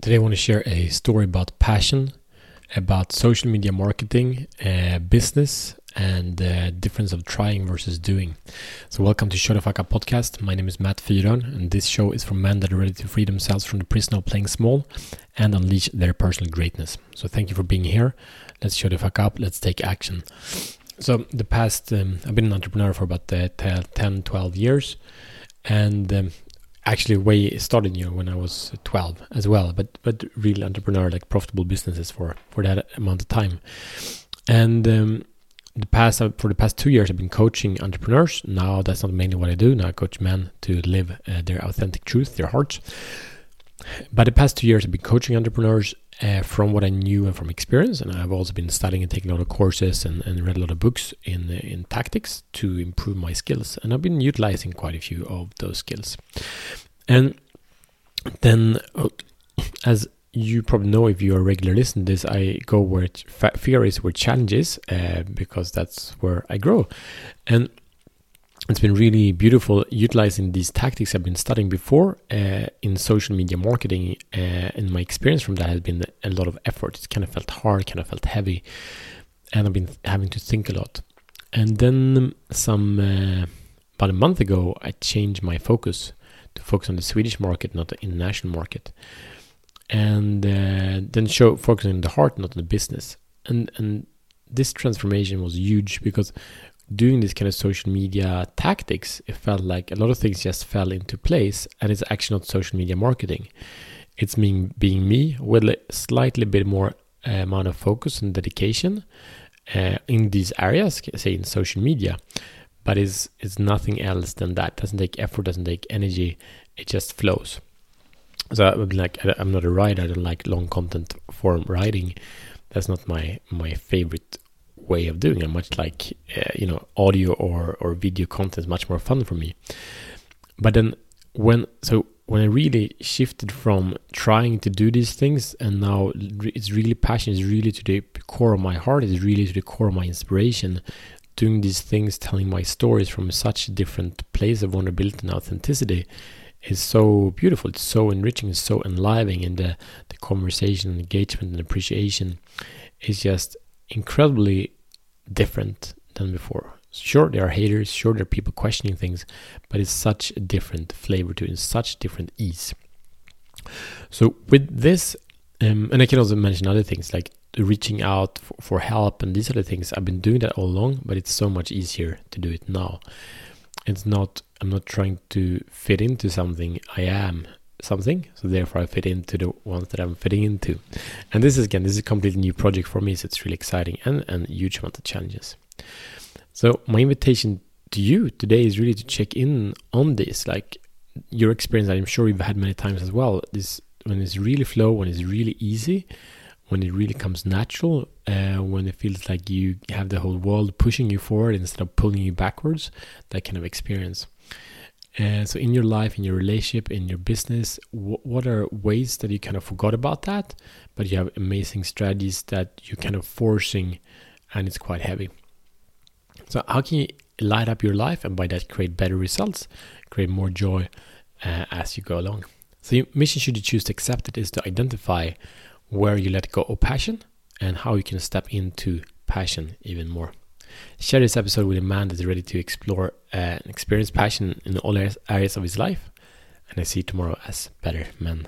Today, I want to share a story about passion, about social media marketing, uh, business, and the difference of trying versus doing. So, welcome to Show the Fuck Up podcast. My name is Matt Fyron, and this show is for men that are ready to free themselves from the prison of playing small and unleash their personal greatness. So, thank you for being here. Let's show the fuck up. Let's take action. So, the past, um, I've been an entrepreneur for about uh, 10, 12 years, and um, actually way started you know when I was 12 as well but but real entrepreneur like profitable businesses for for that amount of time. And um, the past uh, for the past two years I've been coaching entrepreneurs. Now that's not mainly what I do. Now I coach men to live uh, their authentic truth their hearts. But the past two years I've been coaching entrepreneurs uh, from what I knew and from experience, and I've also been studying and taking a lot of courses and, and read a lot of books in in tactics to improve my skills, and I've been utilizing quite a few of those skills. And then, uh, as you probably know if you're a regular listener to this, I go where fear is where challenges, uh, because that's where I grow, and it's been really beautiful utilizing these tactics I've been studying before uh, in social media marketing. Uh, and my experience from that has been a lot of effort. It kind of felt hard, kind of felt heavy, and I've been having to think a lot. And then some uh, about a month ago, I changed my focus to focus on the Swedish market, not the international market, and uh, then show focusing on the heart, not the business. And and this transformation was huge because doing this kind of social media tactics, it felt like a lot of things just fell into place, and it's actually not social media marketing. It's me being me with a slightly bit more uh, amount of focus and dedication uh, in these areas, say in social media, but it's it's nothing else than that. It doesn't take effort, doesn't take energy. It just flows. So I'm like I'm not a writer. I don't like long content form writing. That's not my my favorite way of doing it. Much like uh, you know, audio or or video content is much more fun for me. But then when so when I really shifted from trying to do these things and now it's really passion, is really to the core of my heart, it's really to the core of my inspiration. Doing these things, telling my stories from such a different place of vulnerability and authenticity is so beautiful. It's so enriching, it's so enlivening, and the, the conversation, engagement, and appreciation is just incredibly different than before. Sure, there are haters, sure, there are people questioning things, but it's such a different flavor to it, such different ease. So, with this, um, and I can also mention other things like reaching out for, for help and these other things. I've been doing that all along, but it's so much easier to do it now. It's not, I'm not trying to fit into something, I am something so therefore i fit into the ones that i'm fitting into. And this is again this is a completely new project for me so it's really exciting and and huge amount of challenges. So my invitation to you today is really to check in on this like your experience. I'm sure you've had many times as well. This when it's really flow when it's really easy when it really comes natural uh, when it feels like you have the whole world pushing you forward instead of pulling you backwards that kind of experience and so, in your life, in your relationship, in your business, what are ways that you kind of forgot about that, but you have amazing strategies that you're kind of forcing and it's quite heavy? So, how can you light up your life and by that create better results, create more joy uh, as you go along? So, your mission, should you choose to accept it, is to identify where you let go of passion and how you can step into passion even more. Share this episode with a man that's ready to explore uh, and experience passion in all areas of his life. And I see tomorrow as better men.